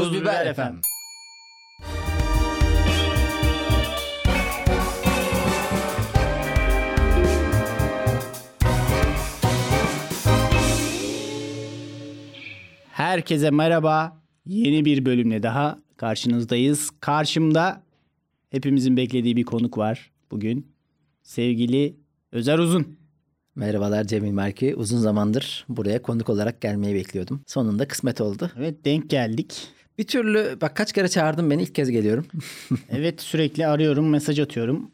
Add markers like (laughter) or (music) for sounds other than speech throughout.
Tuz Biber efendim. Herkese merhaba. Yeni bir bölümle daha karşınızdayız. Karşımda hepimizin beklediği bir konuk var bugün. Sevgili Özer Uzun. Merhabalar Cemil Merki. Uzun zamandır buraya konuk olarak gelmeyi bekliyordum. Sonunda kısmet oldu. Evet denk geldik. Bir türlü bak kaç kere çağırdın beni ilk kez geliyorum. (laughs) Evet sürekli arıyorum, mesaj atıyorum.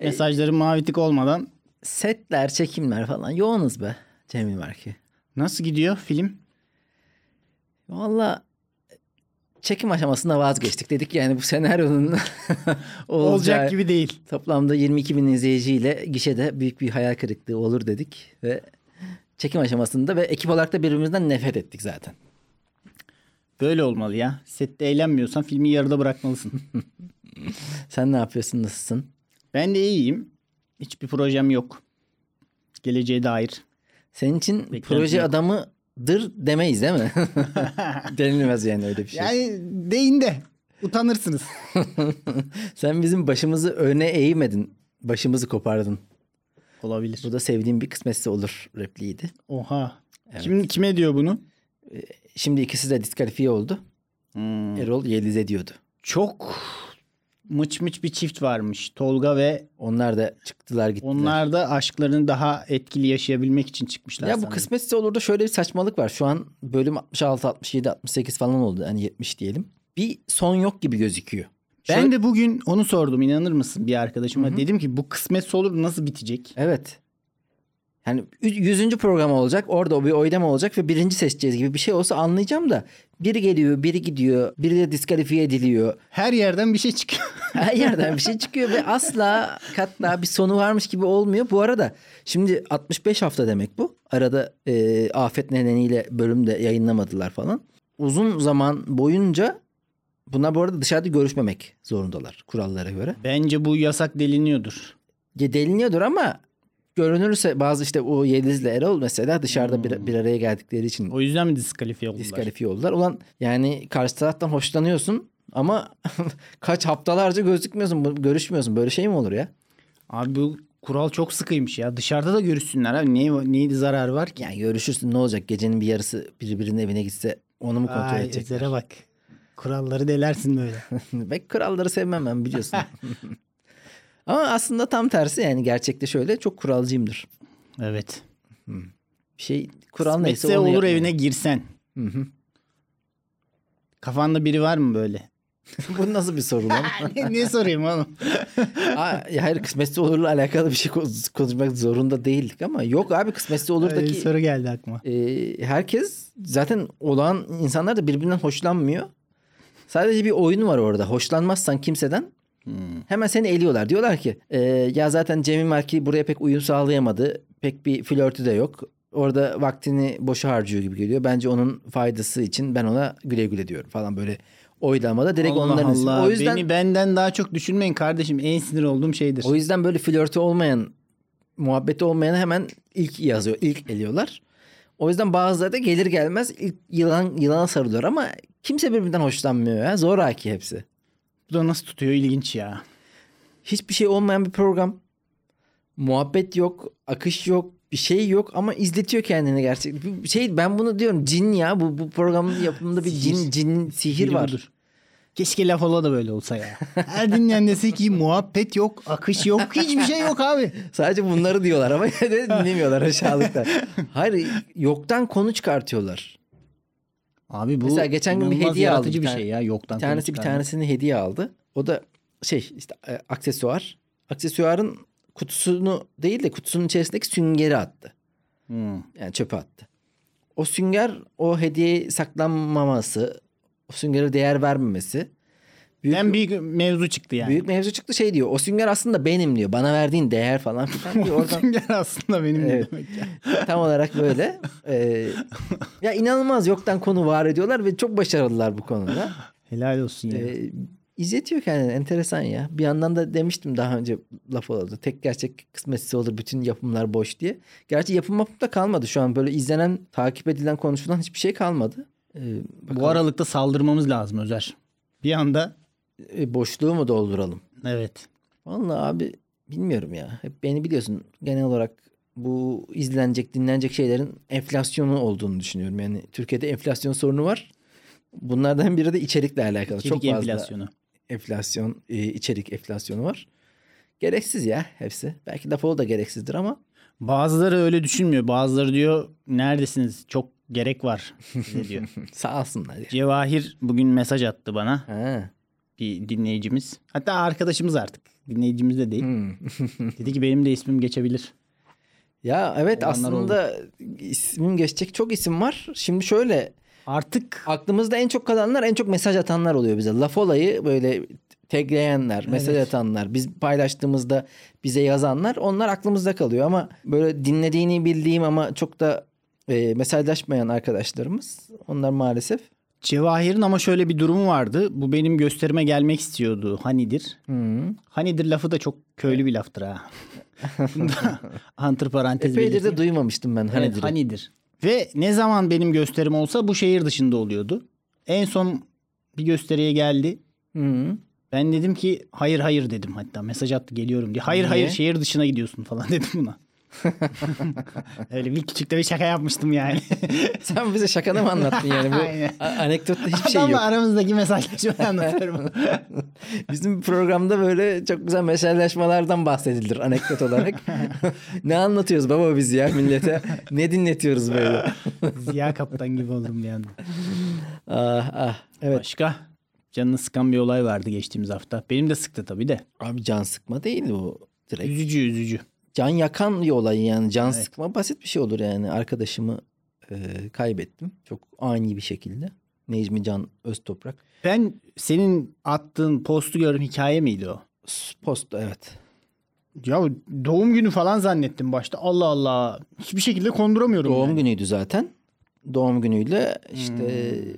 Mesajlarım mavi tık olmadan Setler, çekimler falan yoğunuz be Cemil Merki. nasıl gidiyor film? Valla çekim aşamasında vazgeçtik. Dedik yani bu senaryonun (laughs) Olacak gibi değil. Toplamda 22 bin izleyiciyle gişede büyük bir hayal kırıklığı olur dedik. Ve çekim aşamasında ve ekip olarak da birbirimizden nefret ettik zaten. Böyle olmalı ya. Sette eğlenmiyorsan filmi yarıda bırakmalısın. (laughs) Sen ne yapıyorsun, nasılsın? ben de iyiyim. Hiçbir projem yok. Geleceğe dair. Senin için Beklentim proje yok. adamıdır demeyiz değil mi? (laughs) Denilmez yani öyle bir şey. Yani deyin de utanırsınız. (laughs) Sen bizim başımızı öne eğmedin. Başımızı kopardın. Olabilir. Bu da sevdiğim bir kısmetse olur repliğiydi. Oha. Kim kime diyor bunu? Şimdi ikisi de diskalifiye oldu. Hmm. Erol Yeliz'e diyordu. Çok mıç mıç bir çift varmış. Tolga ve Onlar da çıktılar gittiler. onlar da aşklarını daha etkili yaşayabilmek için çıkmışlar. ya bu sanırım. kısmetse olur da şöyle bir saçmalık var. Şu an bölüm 66, 67, 68 falan oldu. Yani 70 diyelim. Bir son yok gibi gözüküyor. Ben Şöyle- de bugün onu sordum inanır mısın bir arkadaşıma. Dedim ki bu kısmetse olur nasıl bitecek? Evet. Yani 100. program olacak. Orada bir oylama olacak ve birinci seçeceğiz gibi bir şey olsa anlayacağım da biri geliyor, biri gidiyor, biri de diskalifiye ediliyor. Her yerden bir şey çıkıyor. (laughs) Her yerden bir şey çıkıyor ve asla katla bir sonu varmış gibi olmuyor. Bu arada şimdi 65 hafta demek bu. Arada e, afet nedeniyle bölüm de yayınlamadılar falan. Uzun zaman boyunca bunlar bu arada dışarıda görüşmemek zorundalar kurallara göre. Bence bu yasak deliniyordur. Ya deliniyordur ama görünürse bazı işte o Yeliz'le Erol mesela dışarıda bir, bir araya geldikleri için O yüzden mi diskalifiye oldular? diskalifiye oldular. Ulan yani karşı taraftan hoşlanıyorsun ama (laughs) kaç haftalarca gözükmüyorsun, görüşmüyorsun. Böyle şey mi olur ya? Abi bu kural çok sıkıymış ya. Dışarıda da görüşsünler abi. Neye, neydi zarar var ki? Yani görüşürsün ne olacak? Gecenin bir yarısı birbirinin evine gitse onu mu kontrol Ay edecek? Ezer'e bak. Kuralları delersin böyle. (laughs) Ben kuralları sevmem ben biliyorsun. (laughs) ama aslında tam tersi yani gerçekte şöyle çok kuralcıyımdır. evet. Bir şey kural neyse Kısmetse onu olur evine girsen. Hı hı. Kafanda biri var mı böyle? (laughs) Bu nasıl bir soru lan? (laughs) ne sorayım oğlum? Aa, hayır kısmetse olurla alakalı bir şey ko- konuşmak zorunda değildik ama yok abi kısmetse Öyle bir olurdaki soru geldi aklıma. e, herkes zaten olan insanlar da birbirinden hoşlanmıyor. Sadece bir oyun var orada. Hoşlanmazsan kimseden hemen seni eliyorlar. Diyorlar ki e, ya zaten Cemil Marki buraya pek uyum sağlayamadı. Pek bir flörtü de yok. Orada vaktini boşa harcıyor gibi geliyor. Bence onun faydası için ben ona güle güle diyorum falan böyle oylamada direkt Allah onların Allah. o yüzden Beni benden daha çok düşünmeyin kardeşim. En sinir olduğum şeydir. O yüzden böyle flörtü olmayan, muhabbeti olmayanı hemen ilk yazıyor, ilk eliyorlar. O yüzden bazıları da gelir gelmez ilk yılan yılana sarılıyor ama kimse birbirinden hoşlanmıyor ya. Zoraki hepsi. Bu da nasıl tutuyor ilginç ya. Hiçbir şey olmayan bir program. Muhabbet yok, akış yok, bir şey yok ama izletiyor kendini gerçekten. Şey ben bunu diyorum cin ya bu bu programın yapımında bir cin Sihir. cin sihir Biri var. budur. Keşke laf ola da böyle olsa ya. Her dinleyen dese ki muhabbet yok, akış yok, hiçbir şey yok abi. Sadece bunları diyorlar ama (laughs) dinlemiyorlar aşağılıklar. (laughs) Hayır yoktan konu çıkartıyorlar. Abi bu Mesela geçen gün bir hediye aldı bir bir şey ya yoktan. Bir tanesi bir tanesini hediye aldı. O da şey işte e, aksesuar. Aksesuarın kutusunu değil de kutusunun içerisindeki süngeri attı. Hmm. Yani çöpe attı. O sünger o hediye saklanmaması, o süngere değer vermemesi. Büyük, Hem büyük mevzu çıktı yani. büyük mevzu çıktı şey diyor. O sünger aslında benim diyor. Bana verdiğin değer falan (laughs) filan diyor. Oradan Sünger aslında benim Evet. demek ya. (laughs) tam olarak böyle. Ee, (laughs) ya inanılmaz yoktan konu var ediyorlar ve çok başarılılar bu konuda. Helal olsun ya. Ee, izletiyor kendini. Enteresan ya. Bir yandan da demiştim daha önce laf oldu. Tek gerçek kısmetsiz olur bütün yapımlar boş diye. Gerçi yapım yapım da kalmadı şu an. Böyle izlenen, takip edilen, konuşulan hiçbir şey kalmadı. Ee, Bu aralıkta saldırmamız lazım Özer. Bir anda boşluğu mu dolduralım? evet. Vallahi abi bilmiyorum ya. Hep beni biliyorsun genel olarak bu izlenecek, dinlenecek şeylerin enflasyonu olduğunu düşünüyorum. Yani Türkiye'de enflasyon sorunu var. Bunlardan biri de içerikle alakalı. İçerik Çok fazla enflasyonu. enflasyon, e, içerik enflasyonu var. Gereksiz ya hepsi. Belki o da gereksizdir ama Bazıları öyle düşünmüyor. Bazıları diyor neredesiniz? Çok gerek var (laughs) diyor. sağ olsunlar ya. Cevahir bugün mesaj attı bana. Ha. Bir dinleyicimiz. Hatta arkadaşımız artık. Dinleyicimiz de değil. Hmm. (laughs) Dedi ki benim de ismim geçebilir. Ya evet Olanlar aslında ismim geçecek çok isim var. Şimdi şöyle Artık aklımızda en çok kalanlar en çok mesaj atanlar oluyor bize. Laf olayı böyle tagleyenler, mesaj Evet. atanlar, biz paylaştığımızda bize yazanlar onlar aklımızda kalıyor ama böyle dinlediğini bildiğim ama çok da e, mesajlaşmayan arkadaşlarımız onlar maalesef. Cevahir'in ama şöyle bir durumu vardı. Bu benim gösterime gelmek istiyordu. Hanidir. Hı. Hanidir lafı da çok köylü bir laftır ha. (laughs) Bunda antiparantez Epeydir de duymamıştım ben Evet, Hanidir'i. Hanidir. Ve ne zaman benim gösterim olsa bu şehir dışında oluyordu. En son bir gösteriye geldi. Hı. Ben dedim ki hayır hayır dedim hatta mesaj attı geliyorum diye. Hayır Niye? hayır şehir dışına gidiyorsun falan (laughs) dedim buna. (laughs) Öyle bir küçük de bir şaka yapmıştım yani. (laughs) Sen bize şakanı mı anlattın yani? Bu anekdotta hiçbir şey Adamla yok. aramızdaki mesajlaşmayı anlatıyorum. (laughs) Bizim programda böyle çok güzel mesajlaşmalardan bahsedilir anekdot olarak. ne anlatıyoruz baba biz ya millete? Ne dinletiyoruz böyle? Ziya Kaptan gibi oldum bir anda. Ah ah. Evet. Başka? Canını sıkan bir olay vardı geçtiğimiz hafta. Benim de sıktı tabii de. Abi can sıkma değil bu direkt. Üzücü üzücü. Can yakan bir olay yani. Can Evet. sıkma basit bir şey olur yani. Arkadaşımı e, kaybettim. Çok ani bir şekilde. Necmi Can Öztoprak. Ben senin attığın postu gördüm hikaye miydi o? Post evet. Ya doğum günü falan zannettim başta. Allah Allah. Hiçbir şekilde konduramıyorum. Doğum yani. günüydü zaten. Doğum günüyle işte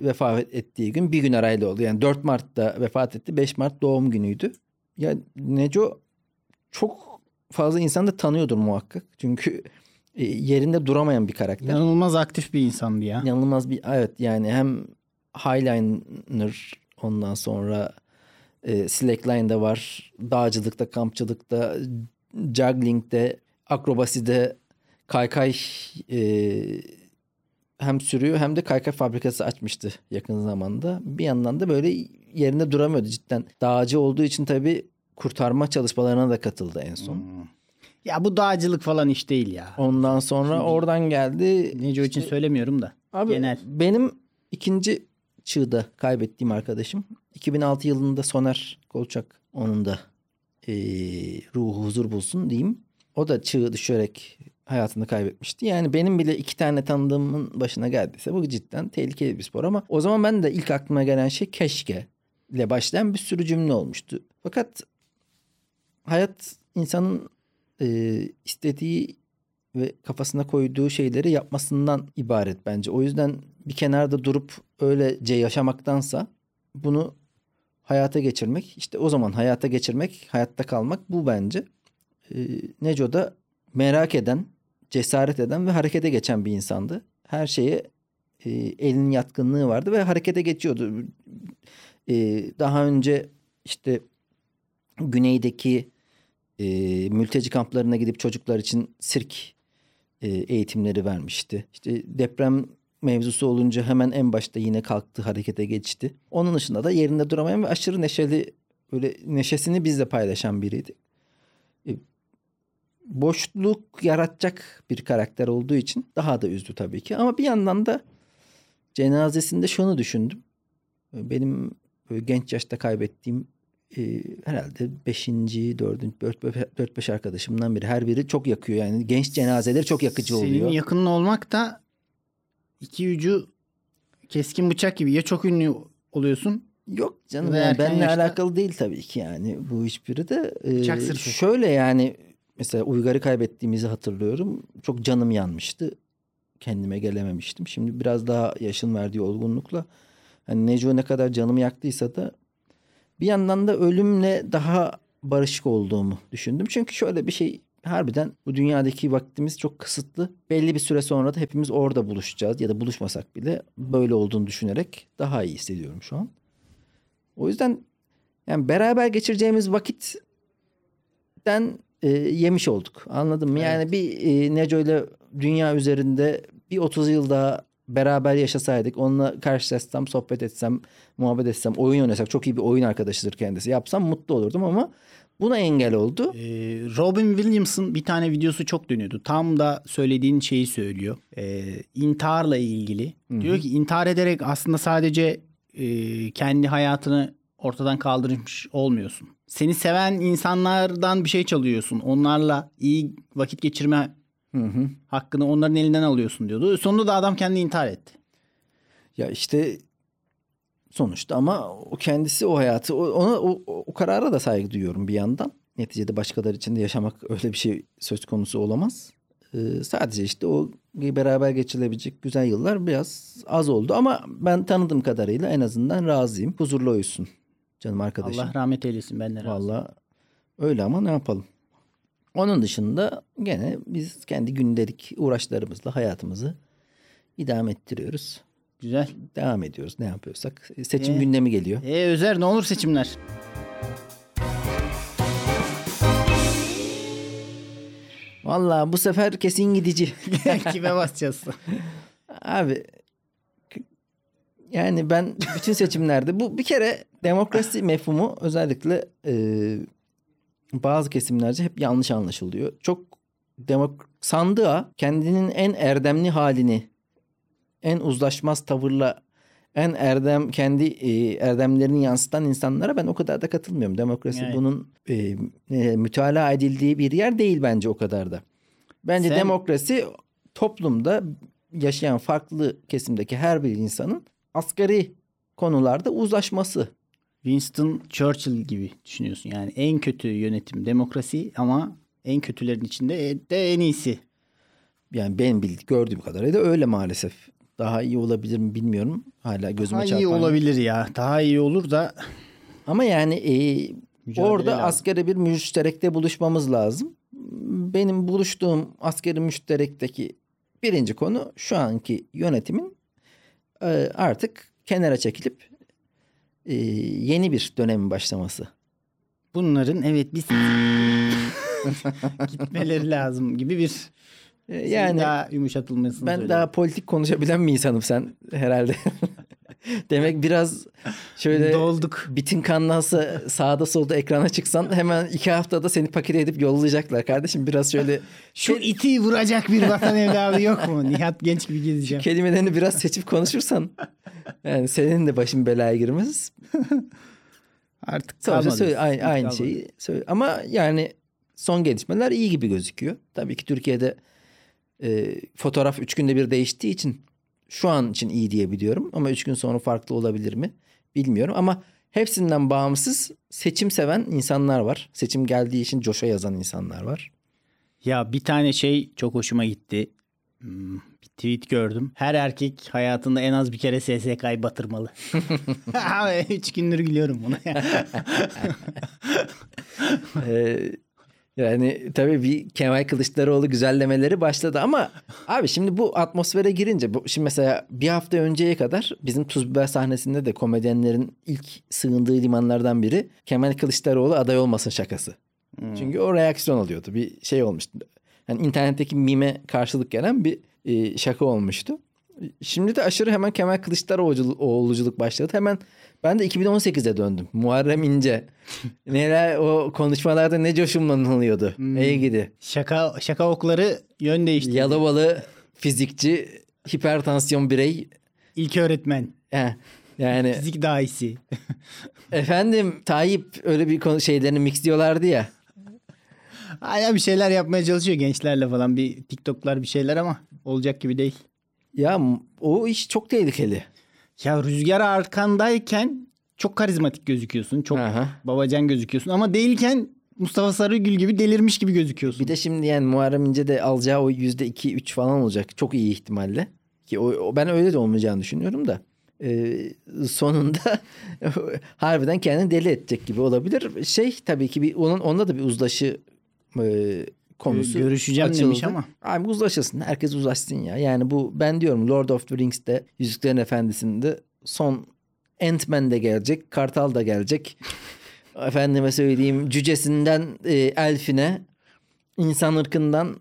vefat ettiği gün bir gün arayla oldu. Yani 4 Mart'ta vefat etti. 5 Mart doğum günüydü. Ya Neco çok fazla insan da tanıyordur muhakkak. Çünkü e, yerinde duramayan bir karakter. İnanılmaz aktif bir insandı ya. İnanılmaz bir evet yani hem Highliner ondan sonra e, Slackline'da var. Dağcılıkta, kampçılıkta, juggling'de, akrobaside kaykay e, hem sürüyor hem de kaykay fabrikası açmıştı yakın zamanda. Bir yandan da böyle yerinde duramıyordu cidden. Dağcı olduğu için tabii kurtarma çalışmalarına da katıldı en son. Hmm. Ya bu dağcılık falan iş değil ya. Ondan sonra oradan geldi. Neco için söylemiyorum da. Abi Genel. benim ikinci çığda kaybettiğim arkadaşım 2006 yılında Soner Kolçak onun da eee ruhu huzur bulsun diyeyim. O da çığ düşerek hayatını kaybetmişti. Yani benim bile iki tane tanıdığımın başına geldiyse bu cidden tehlikeli bir spor ama o zaman ben de ilk aklıma gelen şey keşke ile başlayan bir sürü cümle olmuştu. Fakat hayat insanın eee, istediği ve kafasına koyduğu şeyleri yapmasından ibaret bence. O yüzden bir kenarda durup öylece yaşamaktansa bunu hayata geçirmek, işte o zaman hayata geçirmek, hayatta kalmak bu bence. Ee, Neco da merak eden, cesaret eden ve harekete geçen bir insandı. Her şeye e, elinin yatkınlığı vardı ve harekete geçiyordu. Ee, daha önce işte güneydeki e, mülteci kamplarına gidip çocuklar için sirk e, eğitimleri vermişti. İşte deprem mevzusu olunca hemen en başta yine kalktı harekete geçti. Onun dışında da yerinde duramayan ve aşırı neşeli böyle neşesini bizle paylaşan biriydi. E, boşluk yaratacak bir karakter olduğu için daha da üzdü tabii ki. Ama bir yandan da cenazesinde şunu düşündüm. E, Benim genç yaşta kaybettiğim e, herhalde 5. 4. 4-5 arkadaşımdan biri. Her biri çok yakıyor yani. Genç cenazeleri çok yakıcı Senin oluyor. yakının olmak da iki ucu keskin bıçak gibi. Ya çok ünlü oluyorsun. Yok canım yani benimle yaşta- alakalı değil tabii ki yani bu hiçbiri de. E, Bıçak sırtı. şöyle yani mesela Uygar'ı kaybettiğimizi hatırlıyorum. Çok canım yanmıştı. Kendime gelememiştim. Şimdi biraz daha yaşın verdiği olgunlukla hani Neco ne kadar canımı yaktıysa da bir yandan da ölümle daha barışık olduğumu düşündüm. Çünkü şöyle bir şey harbiden bu dünyadaki vaktimiz çok kısıtlı. Belli bir süre sonra da hepimiz orada buluşacağız ya da buluşmasak bile böyle olduğunu düşünerek daha iyi hissediyorum şu an. O yüzden yani beraber geçireceğimiz vakitten e, yemiş olduk. Anladın mı? Yani bir e, Neco ile dünya üzerinde bir 30 yıl daha beraber yaşasaydık, onunla karşılaşsam, sohbet etsem, muhabbet etsem, oyun oynasak, çok iyi bir oyun arkadaşıdır kendisi. Yapsam mutlu olurdum ama buna engel oldu. Ee, Robin Williams'ın bir tane videosu çok dönüyordu. Tam da söylediğin şeyi söylüyor. Ee, intiharla ilgili. Diyor ki intihar ederek aslında sadece e, kendi hayatını ortadan kaldırmış olmuyorsun. Seni seven insanlardan bir şey çalıyorsun. Onlarla iyi vakit geçirme Hı hı. hakkını onların elinden alıyorsun diyordu. Sonunda da adam kendi intihar etti. Ya işte sonuçta ama o kendisi o hayatı ona o, o karara da saygı duyuyorum bir yandan. Neticede başkaları için de yaşamak öyle bir şey söz konusu olamaz. Ee, sadece işte o beraber geçilebilecek güzel yıllar biraz az oldu ama ben tanıdığım kadarıyla en azından razıyım. Huzurlu uyusun canım arkadaşım. Allah rahmet eylesin ben de razı. Vallahi öyle ama ne yapalım. Onun dışında gene biz kendi gündelik uğraşlarımızla hayatımızı idame ettiriyoruz. Güzel. Devam ediyoruz ne yapıyorsak. Seçim Ee? gündemi geliyor. E Özer ne olur seçimler. Vallahi bu sefer kesin gidici. (laughs) Kime basacağız? Abi yani ben bütün seçimlerde bu bir kere demokrasi mefhumu özellikle e, bazı kesimlerce hep yanlış anlaşılıyor. Çok demok sandığa kendinin en erdemli halini en uzlaşmaz tavırla en erdem kendi e, erdemlerini yansıtan insanlara ben o kadar da katılmıyorum. Demokrasi Evet. bunun e, e, mütalaa edildiği bir yer değil bence o kadar da. Bence Sen- demokrasi toplumda yaşayan farklı kesimdeki her bir insanın asgari konularda uzlaşması. Winston Churchill gibi düşünüyorsun. Yani en kötü yönetim demokrasi ama en kötülerin içinde de en iyisi. Yani benim bildiğim gördüğüm kadarıyla öyle maalesef. Daha iyi olabilir mi bilmiyorum. Hala gözüme Daha iyi çarpan. olabilir ya. Daha iyi olur da Ama yani e, Mücadele orada lazım. asgari bir müşterekte buluşmamız lazım. Benim buluştuğum asgari müşterekteki birinci konu şu anki yönetimin e, artık kenara çekilip e, yeni bir dönemin başlaması. bunların evet biz (laughs) gitmeleri lazım gibi bir E, yani daha yumuşatılmasını ben söyledim. daha politik konuşabilen bir insanım sen herhalde. (laughs) (laughs) Demek biraz şöyle dolduk. bitin kanlansa sağda solda ekrana çıksan hemen iki haftada seni paket edip yollayacaklar. Kardeşim biraz şöyle (laughs) Şu iti vuracak bir vatan evladı yok mu? (laughs) Nihat Genç gibi gezeceğim. kelimelerini biraz seçip konuşursan yani senin de başın belaya girmez. Artık kalmadı. söyle, aynı, aynı Kalmadı. şeyi söyle. Ama yani son gelişmeler iyi gibi gözüküyor. Tabii ki Türkiye'de e, fotoğraf üç günde bir değiştiği için şu an için iyi diyebiliyorum. Ama üç gün sonra farklı olabilir mi bilmiyorum. Ama hepsinden bağımsız seçim seven insanlar var. Seçim geldiği için coşa yazan insanlar var. Ya bir tane şey çok hoşuma gitti. Hmm, bir tweet gördüm. Her erkek hayatında en az bir kere SSK'yı batırmalı. (laughs) (laughs) Üç gündür gülüyorum buna. (laughs) Ee, yani tabii bir Kemal Kılıçdaroğlu güzellemeleri başladı ama abi şimdi bu atmosfere girince bu, şimdi mesela bir hafta önceye kadar bizim Tuz Biber sahnesinde de komedyenlerin ilk sığındığı limanlardan biri Kemal Kılıçdaroğlu aday olmasın şakası. Çünkü o reaksiyon oluyordu. Bir şey olmuştu. Yani internetteki mime karşılık gelen bir e, şaka olmuştu. Şimdi de aşırı hemen Kemal Kılıçdaroğluculuk başladı. Hemen ben de 2018'e döndüm. Muharrem İnce. (laughs) Neler o konuşmalarda ne coşumlanılıyordu. Ey gidi. şaka şaka okları yön değiştirdi. Yalovalı fizikçi, hipertansiyon birey. İlk öğretmen. Heh, yani Fizik dahisi. (laughs) efendim Tayyip öyle bir konu şeylerini mixliyorlardı ya. Hala bir şeyler yapmaya çalışıyor gençlerle falan. Bir TikTok'lar bir şeyler ama olacak gibi değil. Ya o iş çok tehlikeli. Ya rüzgar arkandayken çok karizmatik gözüküyorsun. Çok Aha. babacan gözüküyorsun. Ama değilken Mustafa Sarıgül gibi delirmiş gibi gözüküyorsun. Bir de şimdi yani Muharrem İnce de alacağı o yüzde iki üç falan olacak. Çok iyi ihtimalle. Ki o, o- ben öyle de olmayacağını düşünüyorum da. Ee, sonunda (laughs) harbiden kendini deli edecek gibi olabilir. Şey tabii ki bir onun onda da bir uzlaşı e, konusu Görüşeceğim açıldı. demiş ama. Abi uzlaşılsın. Herkes uzlaşsın ya. Yani bu ben diyorum Lord of the Rings'te Yüzüklerin Efendisi'nde son Ant-Man de gelecek. Kartal da gelecek. (laughs) Efendime söyleyeyim cücesinden e, elfine insan ırkından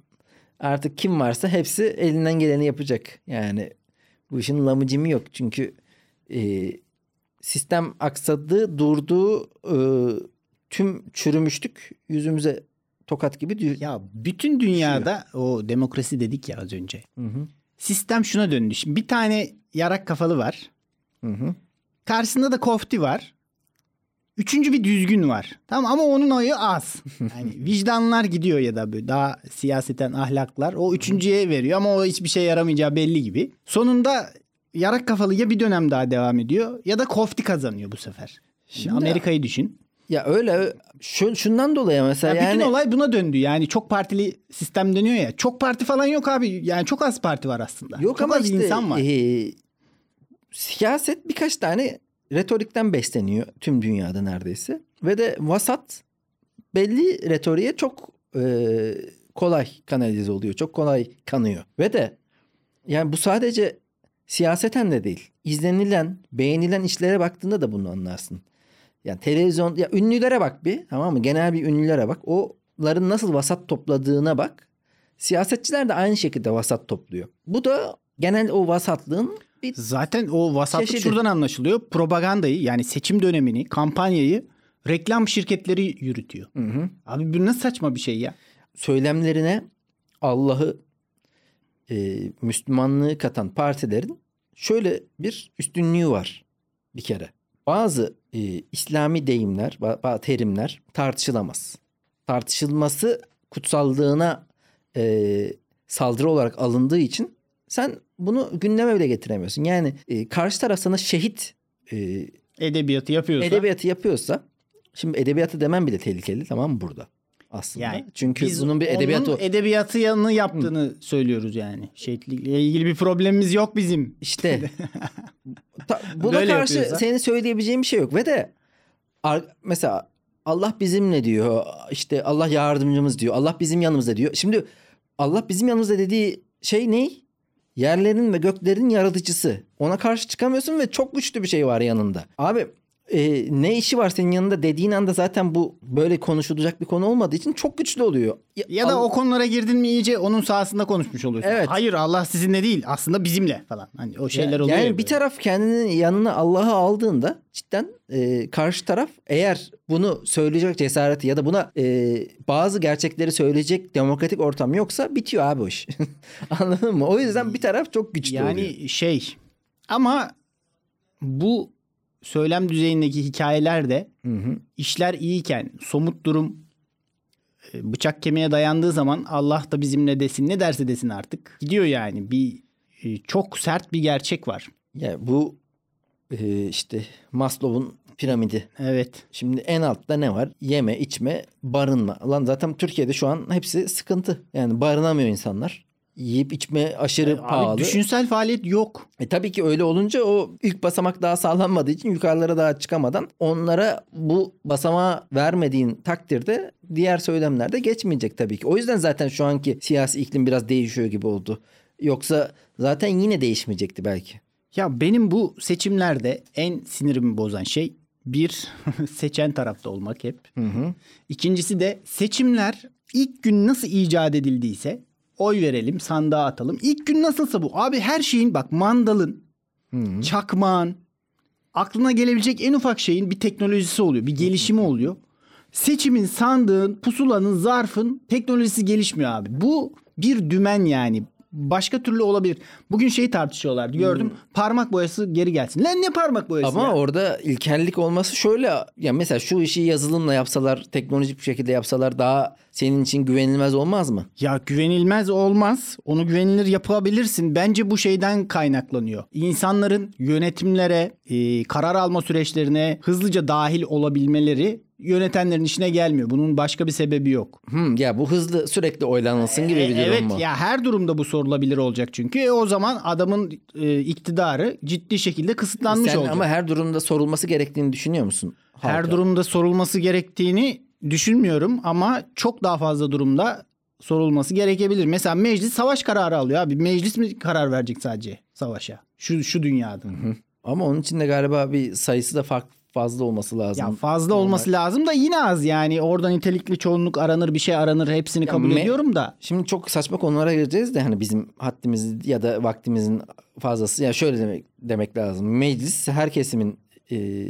artık kim varsa hepsi elinden geleni yapacak. Yani bu işin lamıcımı yok. Çünkü e, sistem aksadı, durdu, e, tüm çürümüştük yüzümüze tokat gibi dü- Ya bütün dünyada o demokrasi dedik ya az önce. Hı hı. Sistem şuna döndü. Şimdi bir tane yarak kafalı var. Hı hı. Karşısında da kofti var. Üçüncü bir düzgün var. Tamam ama onun oyu az. (laughs) Yani vicdanlar gidiyor ya da böyle daha siyaseten ahlaklar. O üçüncüye veriyor ama o hiçbir şey yaramayacağı belli gibi. Sonunda yarak kafalı ya bir dönem daha devam ediyor ya da kofti kazanıyor bu sefer. Şimdi- Amerika'yı düşün. Ya öyle şu, şundan dolayı mesela Ya yani bütün olay buna döndü. Yani çok partili sistem dönüyor ya. Çok parti falan yok abi. Yani çok az parti var aslında. yok çok ama az işte insan var. e, siyaset birkaç tane retorikten besleniyor tüm dünyada neredeyse ve de vasat belli retoriğe çok e, kolay kanalize oluyor. Çok kolay kanıyor. Ve de yani bu sadece siyaseten de değil. İzlenilen, beğenilen işlere baktığında da bunu anlarsın. Yani televizyon, ya ünlülere bak bir tamam mı? Genel bir ünlülere bak. Oların nasıl vasat topladığına bak. Siyasetçiler de aynı şekilde vasat topluyor. Bu da genel o vasatlığın bir Zaten o vasatlık Çeşidi. şuradan anlaşılıyor. Propagandayı yani seçim dönemini, kampanyayı reklam şirketleri yürütüyor. Hı hı. Abi bu nasıl saçma bir şey ya? söylemlerine Allah'ı e, Müslümanlığı katan partilerin şöyle bir üstünlüğü var bir kere. Bazı e, İslami deyimler, terimler tartışılamaz. Tartışılması kutsallığına e, saldırı olarak alındığı için sen bunu gündeme bile getiremiyorsun. Yani e, karşı taraf sana şehit e, Edebiyatı yapıyorsa. edebiyatı yapıyorsa şimdi edebiyatı demem bile tehlikeli tamam mı burada aslında. yani Çünkü biz bunun bir edebiyatı onun edebiyatı yanını yaptığını söylüyoruz yani. Şehitlikle ilgili bir problemimiz yok bizim. işte (laughs) Ta- buna Böyle karşı yapıyorsa. senin söyleyebileceğin bir şey yok ve de mesela Allah bizimle diyor işte Allah yardımcımız diyor Allah bizim yanımızda diyor. Şimdi Allah bizim yanımızda dediği şey ne? Yerlerin ve göklerin yaratıcısı. Ona karşı çıkamıyorsun ve çok güçlü bir şey var yanında. Abi e, ne işi var senin yanında dediğin anda zaten bu böyle konuşulacak bir konu olmadığı için çok güçlü oluyor. Ya da Al- o konulara girdin mi iyice onun sahasında konuşmuş oluyorsun. Evet. Hayır Allah sizinle değil aslında bizimle falan. Hani o şeyler Ya- oluyor. Yani ya bir böyle. taraf kendinin yanına Allah'ı aldığında cidden e, karşı taraf eğer bunu söyleyecek cesareti ya da buna e, bazı gerçekleri söyleyecek demokratik ortam yoksa bitiyor abi o iş. (laughs) Anladın mı? O yüzden bir taraf çok güçlü Yani oluyor. şey ama bu söylem düzeyindeki hikayelerde Hı hı. işler iyiyken somut durum e, bıçak kemiğe dayandığı zaman Allah da bizimle desin ne derse desin artık. Gidiyor yani bir e, çok sert bir gerçek var. Ya bu e, işte Maslow'un piramidi. Evet. Şimdi en altta ne var? Yeme, içme, barınma. Lan zaten Türkiye'de şu an hepsi sıkıntı. Yani barınamıyor insanlar. Yiyip içme aşırı pahalı. Abi düşünsel faaliyet yok. E tabii ki öyle olunca o ilk basamak daha sağlanmadığı için yukarılara daha çıkamadan onlara bu basamağı vermediğin takdirde diğer söylemler de geçmeyecek tabii ki. O yüzden zaten şu anki siyasi iklim biraz değişiyor gibi oldu. Yoksa zaten yine değişmeyecekti belki. Ya benim bu seçimlerde en sinirimi bozan şey bir (laughs) seçen tarafta olmak hep. İkincisi de seçimler ilk gün nasıl icat edildiyse oy verelim sandığa atalım. İlk gün nasılsa bu. Abi her şeyin bak mandalın, çakmağın, aklına gelebilecek en ufak şeyin bir teknolojisi oluyor. Bir gelişimi oluyor. Seçimin, sandığın, pusulanın, zarfın teknolojisi gelişmiyor abi. Bu bir dümen yani. Başka türlü olabilir. Bugün şeyi tartışıyorlardı gördüm. Parmak boyası geri gelsin. Lan ne parmak boyası Ama ya? orada ilkellik olması şöyle ya mesela şu işi yazılımla yapsalar teknolojik bir şekilde yapsalar daha senin için güvenilmez olmaz mı? Ya güvenilmez olmaz. Onu güvenilir yapabilirsin. Bence bu şeyden kaynaklanıyor. İnsanların yönetimlere, e, karar alma süreçlerine hızlıca dahil olabilmeleri yönetenlerin işine gelmiyor. Bunun başka bir sebebi yok. Hmm, ya bu hızlı sürekli oylanılsın gibi bir E, durum evet mu? ya her durumda bu sorulabilir olacak çünkü. E, o zaman adamın e, iktidarı ciddi şekilde kısıtlanmış Sen olacak. ama her durumda sorulması gerektiğini düşünüyor musun? Her halka? durumda sorulması gerektiğini düşünmüyorum ama çok daha fazla durumda sorulması gerekebilir. Mesela meclis savaş kararı alıyor abi. Meclis mi karar verecek sadece savaşa? Şu şu dünyada. Ama onun için de galiba bir sayısı da farklı fazla olması lazım. Ya fazla olması lazım da yine az yani. Orada nitelikli çoğunluk aranır, bir şey aranır. Hepsini kabul me- ediyorum da. Şimdi çok saçma konulara gireceğiz de hani bizim haddimiz ya da vaktimizin fazlası. Ya şöyle demek demek lazım. Meclis her kesimin e,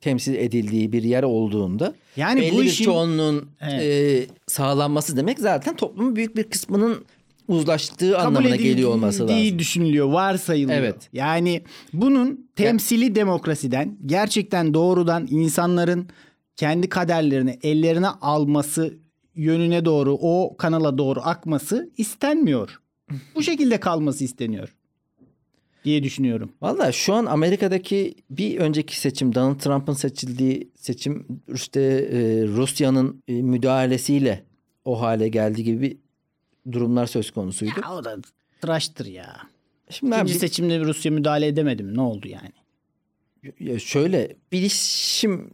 temsil edildiği bir yer olduğunda Yani belli bu bir işin- çoğunluğun Evet. e, sağlanması demek zaten toplumun büyük bir kısmının uzlaştığı kabul anlamına geliyor olması lazım. düşünülüyor, varsayılıyor. Evet. Yani bunun temsili demokrasiden gerçekten doğrudan insanların kendi kaderlerini ellerine alması yönüne doğru o kanala doğru akması istenmiyor. Bu şekilde kalması isteniyor diye düşünüyorum. Valla şu an Amerika'daki bir önceki seçim Donald Trump'ın seçildiği seçim işte e, Rusya'nın e, müdahalesiyle o hale geldiği gibi bir durumlar söz konusuydu. Ya o da tıraştır ya. Şimdi İkinci abi, seçimde Rusya müdahale edemedi mi? Ne oldu yani? ya şöyle bilişim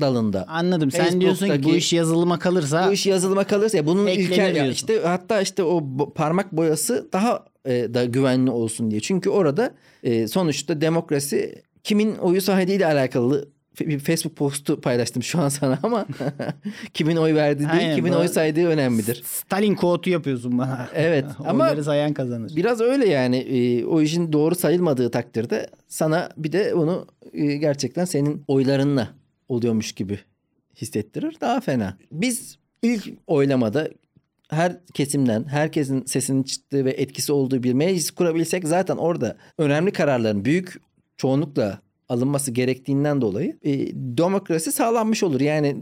dalında Anladım. Sen diyorsun ki bu iş yazılıma kalırsa bu iş yazılıma kalırsa ya bunun ilkel işte hatta işte o parmak boyası daha e, da güvenli olsun diye. Çünkü orada e, sonuçta demokrasi kimin oyu sahidiyle alakalı bir Facebook postu paylaştım şu an sana ama (laughs) kimin oy verdiği değil Aynen, kimin oy saydığı önemlidir. Stalin koğutu yapıyorsun bana. Evet (laughs) ama sayan kazanır. biraz öyle yani e, o işin doğru sayılmadığı takdirde sana bir de onu e, gerçekten senin oylarınla oluyormuş gibi hissettirir. Daha fena. Biz ilk oylamada her kesimden herkesin sesinin çıktığı ve etkisi olduğu bir meclis kurabilsek zaten orada önemli kararların büyük çoğunlukla alınması gerektiğinden dolayı e, demokrasi sağlanmış olur. Yani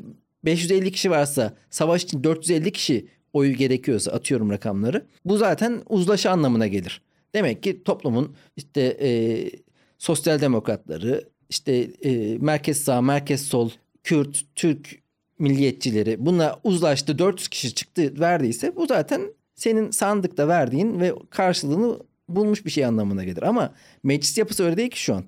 550 kişi varsa savaş için 450 kişi oyu gerekiyorsa atıyorum rakamları. Bu zaten uzlaşı anlamına gelir. Demek ki toplumun işte e, sosyal demokratları, işte e, merkez sağ, merkez sol, Kürt, Türk milliyetçileri bunlar uzlaştı 400 kişi çıktı verdiyse bu zaten senin sandıkta verdiğin ve karşılığını bulmuş bir şey anlamına gelir. Ama meclis yapısı öyle değil ki şu an.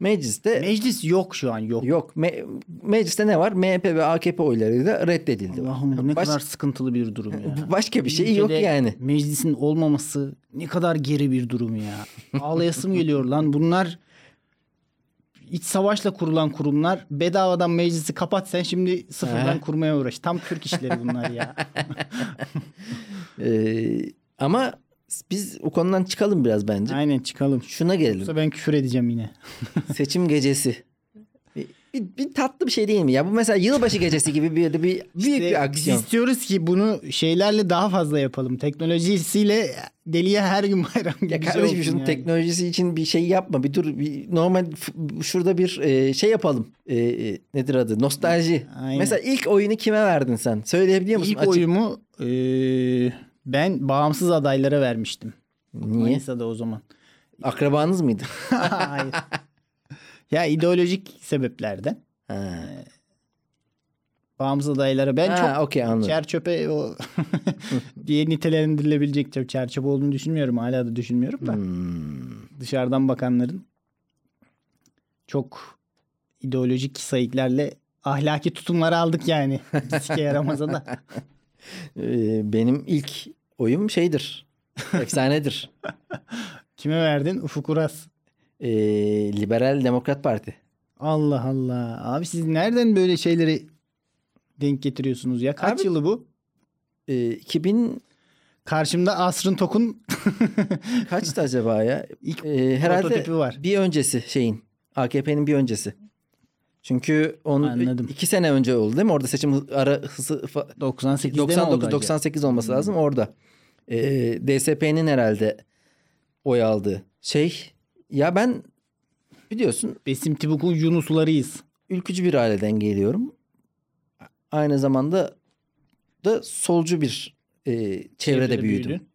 Mecliste Meclis yok şu an yok. yok. Me- mecliste ne var? MHP ve AKP oylarıyla reddedildi. Allah'ım bu ne Baş- kadar sıkıntılı bir durum ya. (laughs) Başka bir şey yok yani. Meclisin olmaması ne kadar geri bir durum ya. Ağlayasım geliyor lan. Bunlar iç savaşla kurulan kurumlar. Bedavadan meclisi kapat sen şimdi sıfırdan Aha. kurmaya uğraş. Tam Türk işleri bunlar ya. (laughs) Ee, ama biz o konudan çıkalım biraz bence. Aynen çıkalım. Şuna gelelim. Yoksa ben küfür edeceğim yine. (laughs) Seçim gecesi. Bir, bir, bir tatlı bir şey değil mi ya? Bu mesela yılbaşı gecesi gibi bir, bir büyük İşte bir aksiyon. Biz istiyoruz ki bunu şeylerle daha fazla yapalım. Teknolojisiyle deliye her gün (laughs) bayram gibi Ya şey kardeşim şunun yani. teknolojisi için bir şey yapma. Bir dur bir normal şurada bir e, şey yapalım. E, e, nedir adı? Nostalji. Aynen. Mesela ilk oyunu kime verdin sen? Söyleyebiliyor musun? İlk Açık- oyumu e, ben bağımsız adaylara vermiştim. Niye? Manisa'da o zaman. Akrabanız mıydı? (laughs) Hayır. ya ideolojik sebeplerden ha. bağımsız adaylara ben Ha, çok okey anladım. çer çöpe o (laughs) diye nitelendirilebilecek çer- çer çöpe olduğunu düşünmüyorum. Hala da düşünmüyorum da. Hmm. Dışarıdan bakanların çok ideolojik sayıklarla ahlaki tutumları aldık yani. Riske yaramasa da. (laughs) Ee, benim ilk oyum şeydir. (laughs) Efsanedir. (laughs) Kime verdin? Ufuk Uras. Ee, Liberal Demokrat Parti. Allah Allah. Abi siz nereden böyle şeyleri denk getiriyorsunuz ya? Kaç Abi- yılı bu? Ee, 2000 Karşımda Asrın Tok'un kaçtı acaba ya? İlk Ee, herhalde var. bir öncesi şeyin. AKP'nin bir öncesi. Çünkü onun Anladım. iki sene önce oldu değil mi? Orada seçim ara hızı fa- 98'de mi oldu 99 acaba? 98 olması lazım orada. Ee, DSP'nin herhalde oy aldığı şey. Ya ben biliyorsun Besim Tibuk'un Yunuslarıyız. ülkücü bir aileden geliyorum. Aynı zamanda da solcu bir e, çevrede, büyüdüm. büyüdün.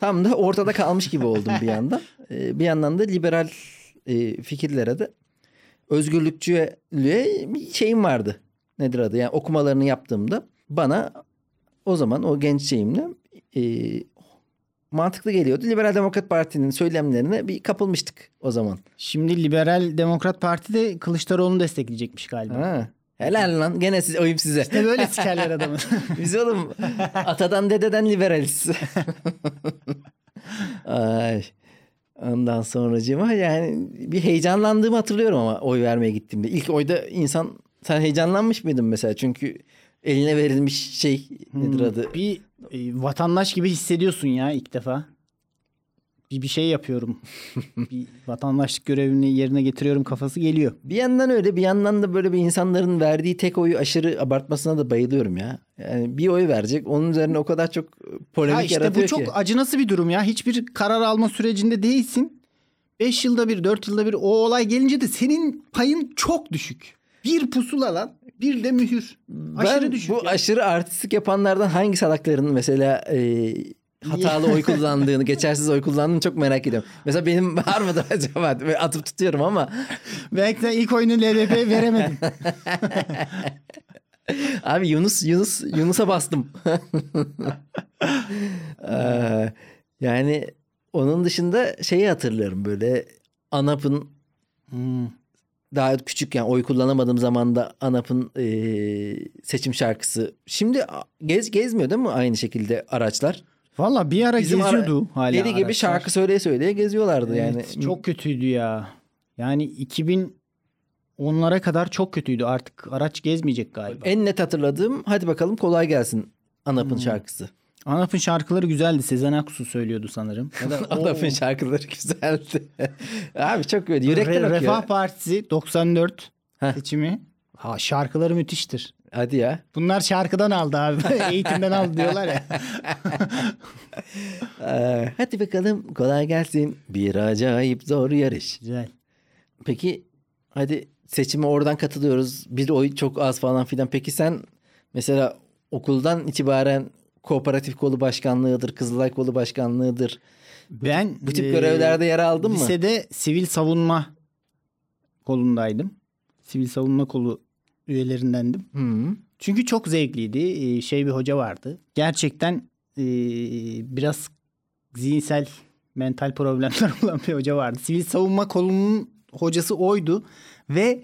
Tam da ortada kalmış gibi oldum bir yandan. (laughs) E, bir yandan da liberal e, fikirlere de özgürlükçüye bir şeyim vardı. Nedir adı? Yani okumalarını yaptığımda bana o zaman o genç şeyimle e, mantıklı geliyordu. Liberal Demokrat Parti'nin söylemlerine bir kapılmıştık o zaman. Şimdi Liberal Demokrat Parti de Kılıçdaroğlu'nu destekleyecekmiş galiba. Ha. Helal lan. Gene siz, oyum size. Ne böyle sikerler adamı. (laughs) Biz oğlum atadan dededen liberaliz. (laughs) Ay. Ondan sonracığıma yani bir heyecanlandığımı hatırlıyorum ama oy vermeye gittiğimde. İlk oyda insan sen heyecanlanmış mıydın mesela? Çünkü eline verilmiş şey nedir adı? bir e, vatandaş gibi hissediyorsun ya ilk defa. Bir bir şey yapıyorum. (laughs) bir vatandaşlık görevini yerine getiriyorum kafası geliyor. Bir yandan öyle bir yandan da böyle bir insanların verdiği tek oyu aşırı abartmasına da bayılıyorum ya. Yani bir oy verecek onun üzerine o kadar çok polemik Ha işte yaratıyor bu çok ki. acınası bir durum ya. Hiçbir karar alma sürecinde değilsin. 5 yılda bir, 4 yılda bir o olay gelince de senin payın çok düşük. Bir pusula lan, bir de mühür. Aşırı ben düşük. bu ya. aşırı artistik yapanlardan hangi salakların mesela e, hatalı oy kullandığını, geçersiz oy kullandığını çok merak ediyorum. Mesela benim var mıdır (laughs) acaba? Böyle atıp tutuyorum ama Belki de ilk oyunu LDP'ye veremedin. (laughs) abi Yunus Yunus Yunus'a bastım. (laughs) Ee, yani onun dışında şeyi hatırlıyorum böyle ANAP'ın Hmm. daha küçükken oy kullanamadığım zamanda ANAP'ın e, seçim şarkısı. Şimdi gez gezmiyor değil mi aynı şekilde araçlar? Valla bir ara Bizim ara- geziyordu hala Deli gibi araçlar. şarkı söyleye söyleye geziyorlardı Evet, yani. Çok kötüydü ya. Yani 2010'lara kadar çok kötüydü. Artık araç gezmeyecek galiba. En net hatırladığım hadi bakalım kolay gelsin ANAP'ın Hmm. şarkısı. ANAP'ın şarkıları güzeldi. Sezen Aksu söylüyordu sanırım. (laughs) ANAP'ın şarkıları güzeldi. (laughs) Abi çok böyle yürekten Re- okuyor. Refah Partisi 94 Heh. seçimi. Ha şarkıları müthiştir. Hadi ya. Bunlar şarkıdan aldı abi. (laughs) Eğitimden aldı diyorlar ya. (laughs) Ee, hadi bakalım kolay gelsin. Bir acayip zor yarış. Güzel. Peki hadi seçime oradan katılıyoruz. Bir oy çok az falan filan. Peki sen mesela okuldan itibaren kooperatif kolu başkanlığıdır, Kızılay kolu başkanlığıdır. Ben Bu tip e, görevlerde yer aldın mı? Lisede sivil savunma kolundaydım. Sivil savunma kolu üyelerindendim. Hı. Çünkü çok zevkliydi. Ee, Şey bir hoca vardı. Gerçekten e, biraz zihinsel, mental problemler (laughs) olan bir hoca vardı. Sivil savunma kolunun hocası oydu ve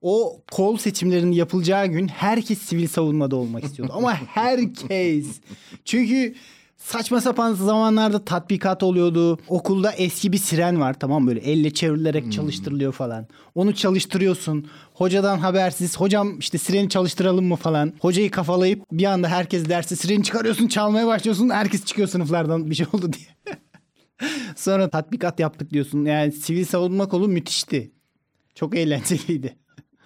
o kol seçimlerinin yapılacağı gün herkes sivil savunmada olmak istiyordu. Ama (laughs) herkes. Çünkü saçma sapan zamanlarda tatbikat oluyordu. Okulda eski bir siren var tamam böyle elle çevrilerek çalıştırılıyor falan. Onu çalıştırıyorsun. Hocadan habersiz. Hocam işte sireni çalıştıralım mı falan. Hocayı kafalayıp bir anda herkes dersi sireni çıkarıyorsun çalmaya başlıyorsun. Herkes çıkıyor sınıflardan bir şey oldu diye. (laughs) Sonra tatbikat yaptık diyorsun. Yani sivil savunma kolu müthişti. Çok eğlenceliydi.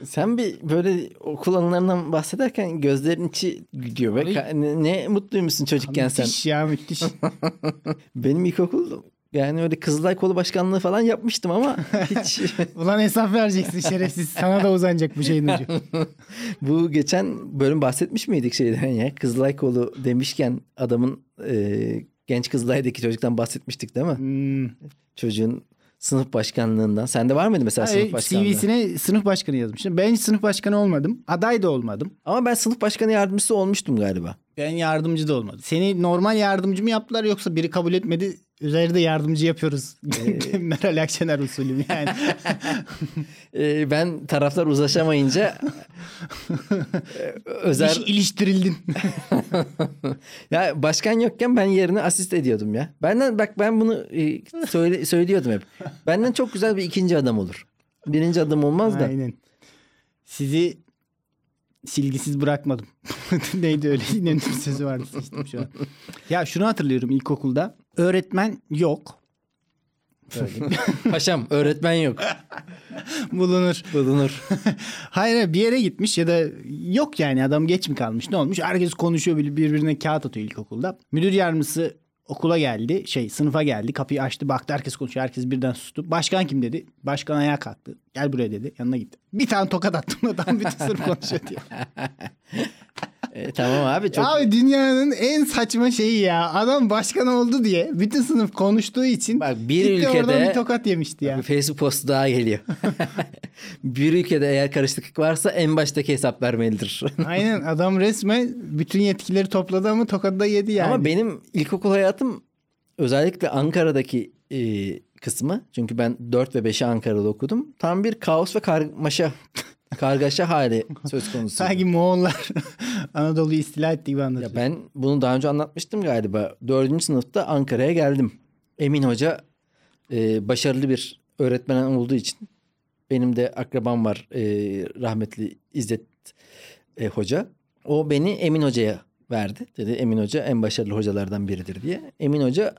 Sen bir böyle okul anılarından bahsederken gözlerin içi gidiyor. Be. Abi- Ka- Ne, ne mutluymuşsun çocukken sen. müthiş ya müthiş. (laughs) Benim ilkokul yani öyle Kızılay kolu başkanlığı falan yapmıştım ama hiç (laughs) Ulan hesap vereceksin şerefsiz. Sana da uzanacak bu şeyin ucu. (laughs) bu geçen bölüm bahsetmiş miydik şeyden ya? Kızılay kolu demişken adamın e, genç Kızılay'daki çocuktan bahsetmiştik değil mi? Hmm. Çocuğun sınıf başkanlığından. Sende var mıydı mesela Hayır, sınıf başkanlığı? CV'sine sınıf başkanı yazmıştım. Ben hiç sınıf başkanı olmadım. Aday da olmadım. Ama ben sınıf başkanı yardımcısı olmuştum galiba. Ben yardımcı da olmadım. Seni normal yardımcı mı yaptılar yoksa biri kabul etmedi üzerinde yardımcı yapıyoruz. (laughs) Meral Akşener usulü yani. (laughs) E, ben taraflar uzlaşamayınca (laughs) e, özel İş iliştirildin. Ya başkan yokken ben yerine asist ediyordum ya. Benden bak ben bunu e, söyle, söylüyordum hep. Benden çok güzel bir ikinci adam olur. Birinci adam olmaz da. Aynen. Sizi silgisiz bırakmadım. Neydi öyle İnönü'nün sözü vardı seçtim şu an. Ya şunu hatırlıyorum ilkokulda. Öğretmen yok. (laughs) Paşam öğretmen yok. (laughs) bulunur. Bulunur. (laughs) Hayır bir yere gitmiş ya da yok yani adam geç mi kalmış ne olmuş? Herkes konuşuyor birbirine kağıt atıyor ilkokulda. Müdür yardımcısı okula geldi şey sınıfa geldi kapıyı açtı baktı herkes konuşuyor herkes birden sustu. Başkan kim dedi? Başkan ayağa kalktı. Gel buraya dedi yanına gitti. Bir tane tokat attım adam bütün sınıf konuşuyor diye. E, tamam abi çok Abi dünyanın en saçma şeyi ya. Adam başkan oldu diye bütün sınıf konuştuğu için Bak, bir gitti oradan ülkede- bir tokat yemişti ya. bir Facebook postu daha geliyor. (laughs) bir ülkede eğer karışıklık varsa en baştaki hesap vermelidir. (laughs) Aynen adam resmen bütün yetkileri topladı ama tokadı da yedi yani. Ama benim ilkokul hayatım özellikle Ankara'daki e, kısmı çünkü ben 4 ve 5'i Ankara'da okudum. Tam bir kaos ve karmaşa kargaşa hali söz konusu. Sanki Moğollar (laughs) Anadolu'yu istila etti gibi Ya anlatıyor. ben bunu daha önce anlatmıştım galiba. Dördüncü sınıfta Ankara'ya geldim. Emin Hoca e, başarılı bir öğretmen olduğu için benim de akrabam var e, rahmetli İzzet e, Hoca. O beni Emin Hoca'ya verdi. Dedi Emin Hoca en başarılı hocalardan biridir diye. Emin Hoca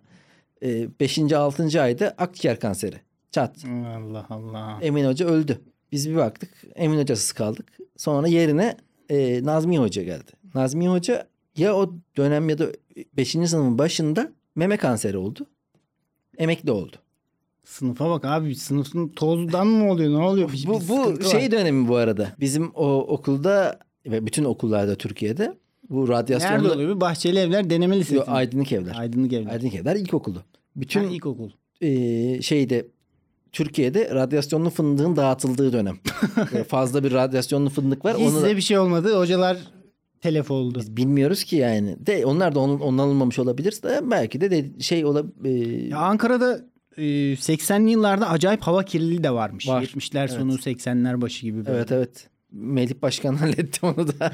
5. 6. ayda akciğer kanseri. Çat. Allah Allah. Emin Hoca öldü. Biz bir baktık Emin Hocasız kaldık. Sonra yerine e, Nazmi Hoca geldi. Nazmi Hoca ya o dönem ya da 5. sınıfın başında meme kanseri oldu. Emekli oldu. Sınıfa bak abi sınıfın tozdan mı oluyor ne oluyor? Bir- Bu, bu sıkıntı var. şey dönemi bu arada. Bizim o okulda ve bütün okullarda Türkiye'de bu Nerede radyasyonlu oluyor? Bir Bahçeli Evler Deneme Lisesi. Aydınlık evler. Aydınlık Evler. Aydınlık evler ilkokulu. Bütün Bütün ilkokul. e, şeyde Türkiye'de radyasyonlu fındığın dağıtıldığı dönem. (laughs) Fazla bir radyasyonlu fındık var. Hiç da- bir şey olmadı. Hocalar telef oldu. Biz bilmiyoruz ki yani. De onlar da onun, alınmamış olabilir. De belki de, de şey olabilir. Ya Ankara'da e, 80'li yıllarda acayip hava kirliliği de varmış. Var. 70'ler sonu 80'ler başı gibi böyle. evet evet. Melih Başkan (laughs) halletti onu da. (laughs)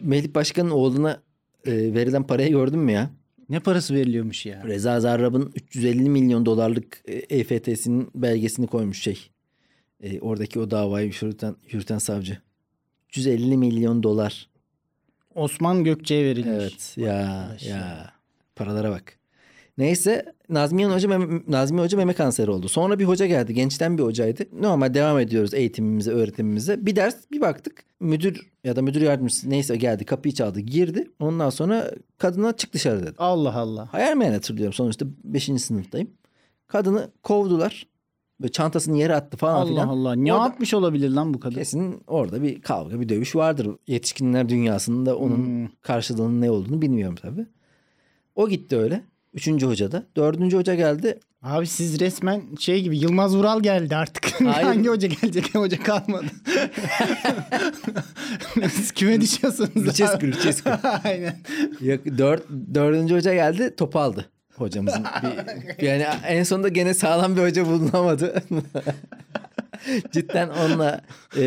Melih Başkan'ın oğluna e, verilen parayı gördün mü ya? Ne parası veriliyormuş ya? Reza Zarrab'ın 350 milyon dolarlık e, EFT'sinin belgesini koymuş şey. E, oradaki o davayı yürüten, yürüten savcı. 350 milyon dolar. Osman Gökçe'ye verilmiş. Evet ya Arkadaş ya. ya. Paralara bak. Neyse Nazmiye Hoca, mem- Nazmiye Hoca meme kanseri oldu. Sonra bir hoca geldi. Gençten bir hocaydı. Normal devam ediyoruz eğitimimize, öğretimimize. Bir ders bir baktık. Müdür ya da müdür yardımcısı neyse geldi. Kapıyı çaldı. Girdi. Ondan sonra kadına çık dışarı dedi. Allah Allah. Hayal meyal hatırlıyorum. Sonuçta 5. sınıftayım. Kadını kovdular. Böyle çantasını yere attı falan Allah filan. Allah. Ne Orada- yapmış olabilir lan bu kadın? Kesin orada bir kavga, bir dövüş vardır. Yetişkinler dünyasında onun Hmm. karşılığının ne olduğunu bilmiyorum tabii. O gitti öyle. Üçüncü hoca da. Dördüncü hoca geldi. Abi siz resmen şey gibi Yılmaz Vural geldi artık. (laughs) Hayır. Hangi hoca gelecek? Hoca kalmadı. (laughs) siz küme düşüyorsunuz. Lucescu, abi. (laughs) Aynen. Yok, dört, dördüncü hoca geldi topu aldı hocamızın. Bir- yani en sonunda gene sağlam bir hoca bulunamadı. Cidden onunla e,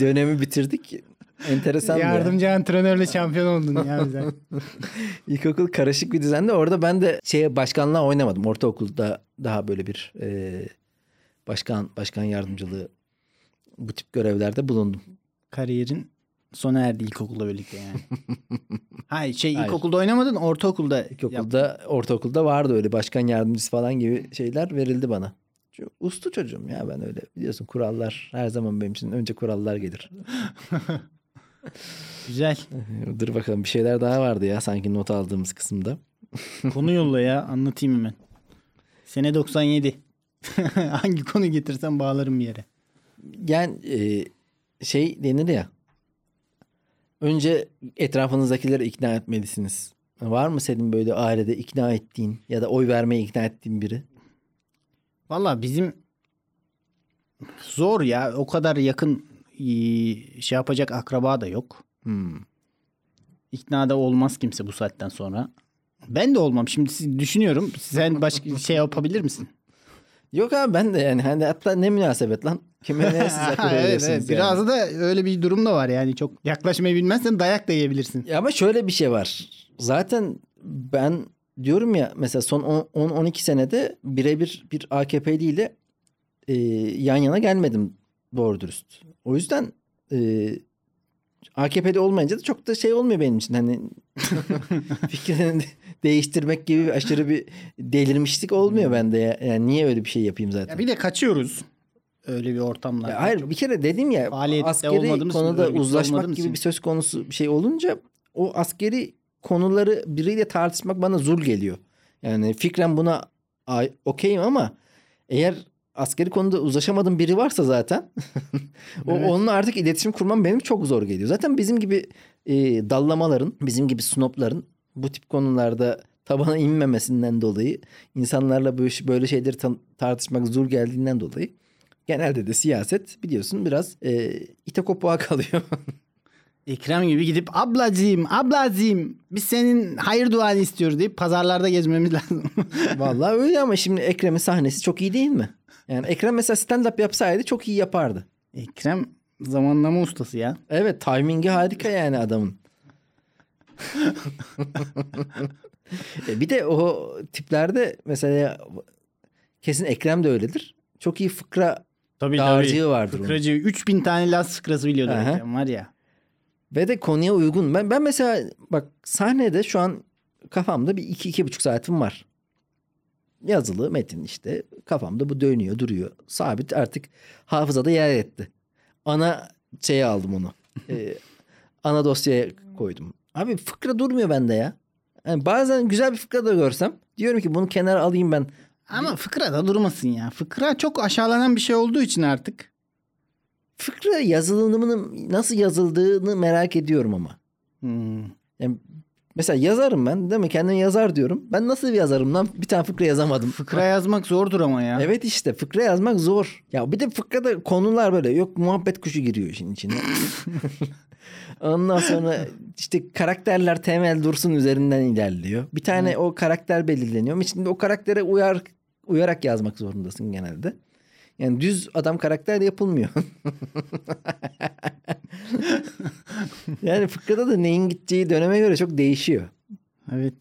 dönemi bitirdik. Enteresan Yardımcı antrenörle şampiyon oldun ya güzel. (laughs) İlkokul karışık bir düzende. Orada ben de şeye başkanlığa oynamadım. Ortaokulda daha böyle bir e, başkan başkan yardımcılığı bu tip görevlerde bulundum. Kariyerin sona erdi ilkokulda birlikte yani. (laughs) Hayır şey Hayır. ilkokulda oynamadın ortaokulda. İlkokulda, ortaokulda vardı öyle başkan yardımcısı falan gibi şeyler verildi bana. Çünkü Uslu çocuğum ya ben öyle biliyorsun kurallar her zaman benim için önce kurallar gelir. (laughs) Güzel. (laughs) Dur bakalım bir şeyler daha vardı ya sanki not aldığımız kısımda. (laughs) Konu yolla ya anlatayım hemen. Sene 97. (laughs) Hangi konu getirsen bağlarım bir yere. Yani e, şey denir ya. Önce etrafınızdakileri ikna etmelisiniz. Var mı senin böyle ailede ikna ettiğin ya da oy vermeye ikna ettiğin biri? Valla bizim zor ya. O kadar yakın şey yapacak akraba da yok. Hmm. İkna da olmaz kimse bu saatten sonra. Ben de olmam. Şimdi düşünüyorum. Sen başka şey yapabilir misin? Yok abi ben de yani hani hatta ne münasebet lan. Kime ne (laughs) siz akıl evet, evet. yani. Biraz da öyle bir durum da var yani. Çok yaklaşmayı bilmezsen dayak da yiyebilirsin. Ya ama şöyle bir şey var. Zaten ben diyorum ya mesela son 10-12 senede birebir bir AKP'li ile e, yan yana gelmedim doğru dürüst. O yüzden e, AKP'de olmayınca da çok da şey olmuyor benim için. Hani (laughs) fikrini değiştirmek gibi aşırı bir delirmişlik olmuyor bende. Ya. Yani niye öyle bir şey yapayım zaten? Ya bir de kaçıyoruz. Öyle bir ortamlar. Ya hayır bir kere dedim ya askeri için, konuda uzlaşmak gibi için. bir söz konusu bir şey olunca o askeri konuları biriyle tartışmak bana zul geliyor. Yani fikren buna ay- okeyim ama eğer askeri konuda uzlaşamadığım biri varsa zaten (laughs) o Evet. onunla artık iletişim kurmam benim çok zor geliyor. Zaten bizim gibi e, dallamaların, bizim gibi snopların bu tip konularda tabana inmemesinden dolayı insanlarla böyle, böyle şeyleri tartışmak zor geldiğinden dolayı genelde de siyaset biliyorsun biraz e, ite kopuğa (laughs) kalıyor. Ekrem gibi gidip ablacığım ablacığım biz senin hayır duanı istiyoruz deyip pazarlarda gezmemiz lazım. (laughs) Vallahi öyle ama şimdi Ekrem'in sahnesi çok iyi değil mi? Yani Ekrem mesela stand-up yapsaydı çok iyi yapardı. Ekrem zamanlama ustası ya. Evet timingi harika yani adamın. E bir de o tiplerde mesela kesin Ekrem de öyledir. Çok iyi fıkra Tabii dağarcığı vardır onun. Fıkracı 3000 tane Las fıkrası biliyordur Aha. Ekrem var ya. Ve de konuya uygun. Ben, ben mesela bak sahnede şu an kafamda bir iki, iki buçuk saatim var. Yazılı metin işte kafamda bu dönüyor duruyor. Sabit artık hafızada yer etti. Ana şeye aldım onu. (laughs) Ee, ana dosyaya koydum. Abi fıkra durmuyor bende ya. Yani bazen güzel bir fıkra da görsem diyorum ki bunu kenara alayım ben. Ama fıkra da durmasın ya. Fıkra çok aşağılanan bir şey olduğu için artık. Fıkra yazılımının nasıl yazıldığını merak ediyorum ama. Hmm. Yani mesela yazarım ben değil mi? Kendim yazar diyorum. Ben nasıl bir yazarım lan? Bir tane fıkra yazamadım. Fıkra yazmak zordur ama ya. Evet işte fıkra yazmak zor. Ya bir de fıkrada konular böyle yok muhabbet kuşu giriyor işin içine. (laughs) Ondan sonra işte karakterler temel dursun üzerinden ilerliyor. Bir tane o karakter belirleniyor. Şimdi o karaktere uyar uyarak yazmak zorundasın genelde. Yani düz adam karakter yapılmıyor. (laughs) yani fıkrada da neyin gideceği döneme göre çok değişiyor. Evet.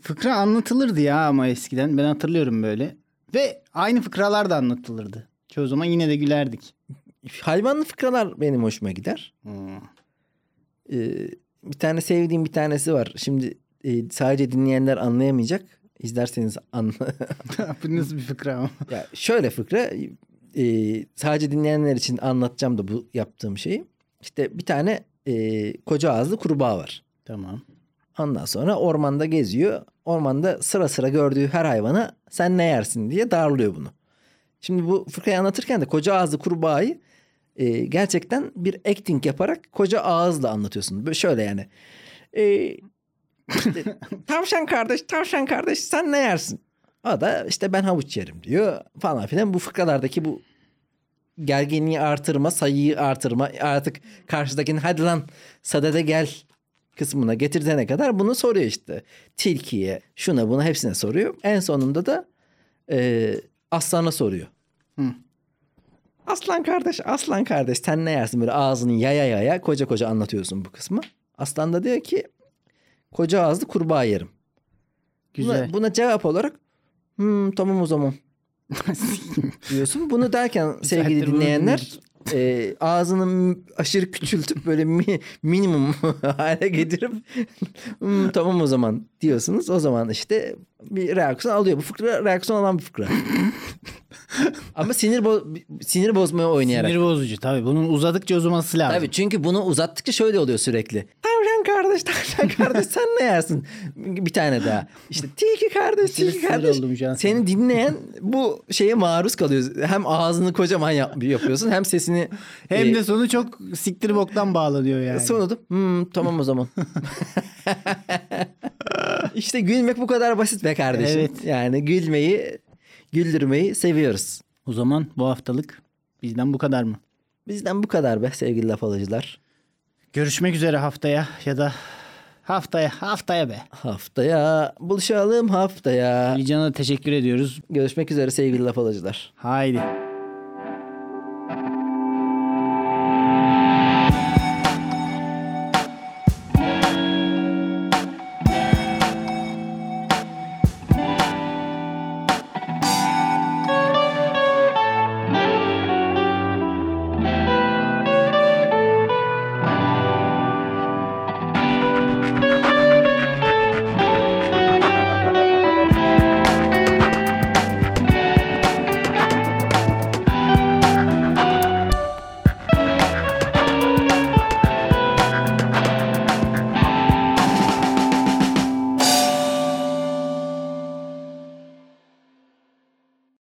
Fıkra anlatılırdı ya ama eskiden. Ben hatırlıyorum böyle. Ve aynı fıkralar da anlatılırdı. Çoğu zaman yine de gülerdik. Hayvanlı fıkralar benim hoşuma gider. Hmm. Ee, bir tane sevdiğim bir tanesi var. Şimdi e, sadece dinleyenler anlayamayacak. İzlerseniz anla. (laughs) Bu nasıl bir fıkra ama? ya şöyle fıkra. e, sadece dinleyenler için anlatacağım da bu yaptığım şeyi. İşte bir tane e, koca ağızlı kurbağa var. Tamam. Ondan sonra ormanda geziyor. Ormanda sıra sıra gördüğü her hayvana sen ne yersin diye darlıyor bunu. Şimdi bu fıkrayı anlatırken de koca ağızlı kurbağayı e, gerçekten bir acting yaparak koca ağızla anlatıyorsun. Böyle şöyle yani. E, işte, tavşan kardeş, tavşan kardeş sen ne yersin? O da işte ben havuç yerim diyor falan filan. Bu fıkralardaki bu gerginliği artırma, sayıyı artırma artık karşıdakinin hadi lan sadede gel kısmına getirene kadar bunu soruyor işte. Tilkiye, şuna buna hepsine soruyor. En sonunda da e, aslana soruyor. Hı. Aslan kardeş, aslan kardeş sen ne yersin? Böyle ağzını yaya yaya koca koca anlatıyorsun bu kısmı. Aslan da diyor ki koca ağızlı kurbağa yerim. Güzel. Buna, buna cevap olarak hmm, tamam o zaman (laughs) diyorsun. Bunu derken sevgili dinleyenler e, ağzını aşırı küçültüp böyle mi- minimum (laughs) hale getirip "Hmm, tamam o zaman diyorsunuz. O zaman işte bir reaksiyon alıyor. Bu fıkra reaksiyon alan bir fıkra. Ama sinir bo- sinir bozmaya oynayarak. Sinir bozucu tabii. Bunun uzadıkça uzaması lazım. Tabii çünkü bunu uzattıkça şöyle oluyor sürekli. Tavşan kardeş, tavşan kardeş sen ne yersin? Bir tane daha. İşte tilki kardeş, tilki kardeş. oldum şu an Seni dinleyen bu şeye maruz kalıyor. Hem ağzını kocaman yap- yapıyorsun hem sesini... Hem e, de sonu çok siktir boktan bağlanıyor yani. Sonu da "Hmm, tamam o zaman. (laughs) işte gülmek bu kadar basit be kardeşim. Evet. Yani gülmeyi, güldürmeyi seviyoruz. O zaman bu haftalık bizden bu kadar mı? Bizden bu kadar be sevgili laf alıcılar. Görüşmek üzere haftaya ya da haftaya haftaya be. Haftaya buluşalım haftaya. Can'a teşekkür ediyoruz. Görüşmek üzere sevgili laf alıcılar. Haydi.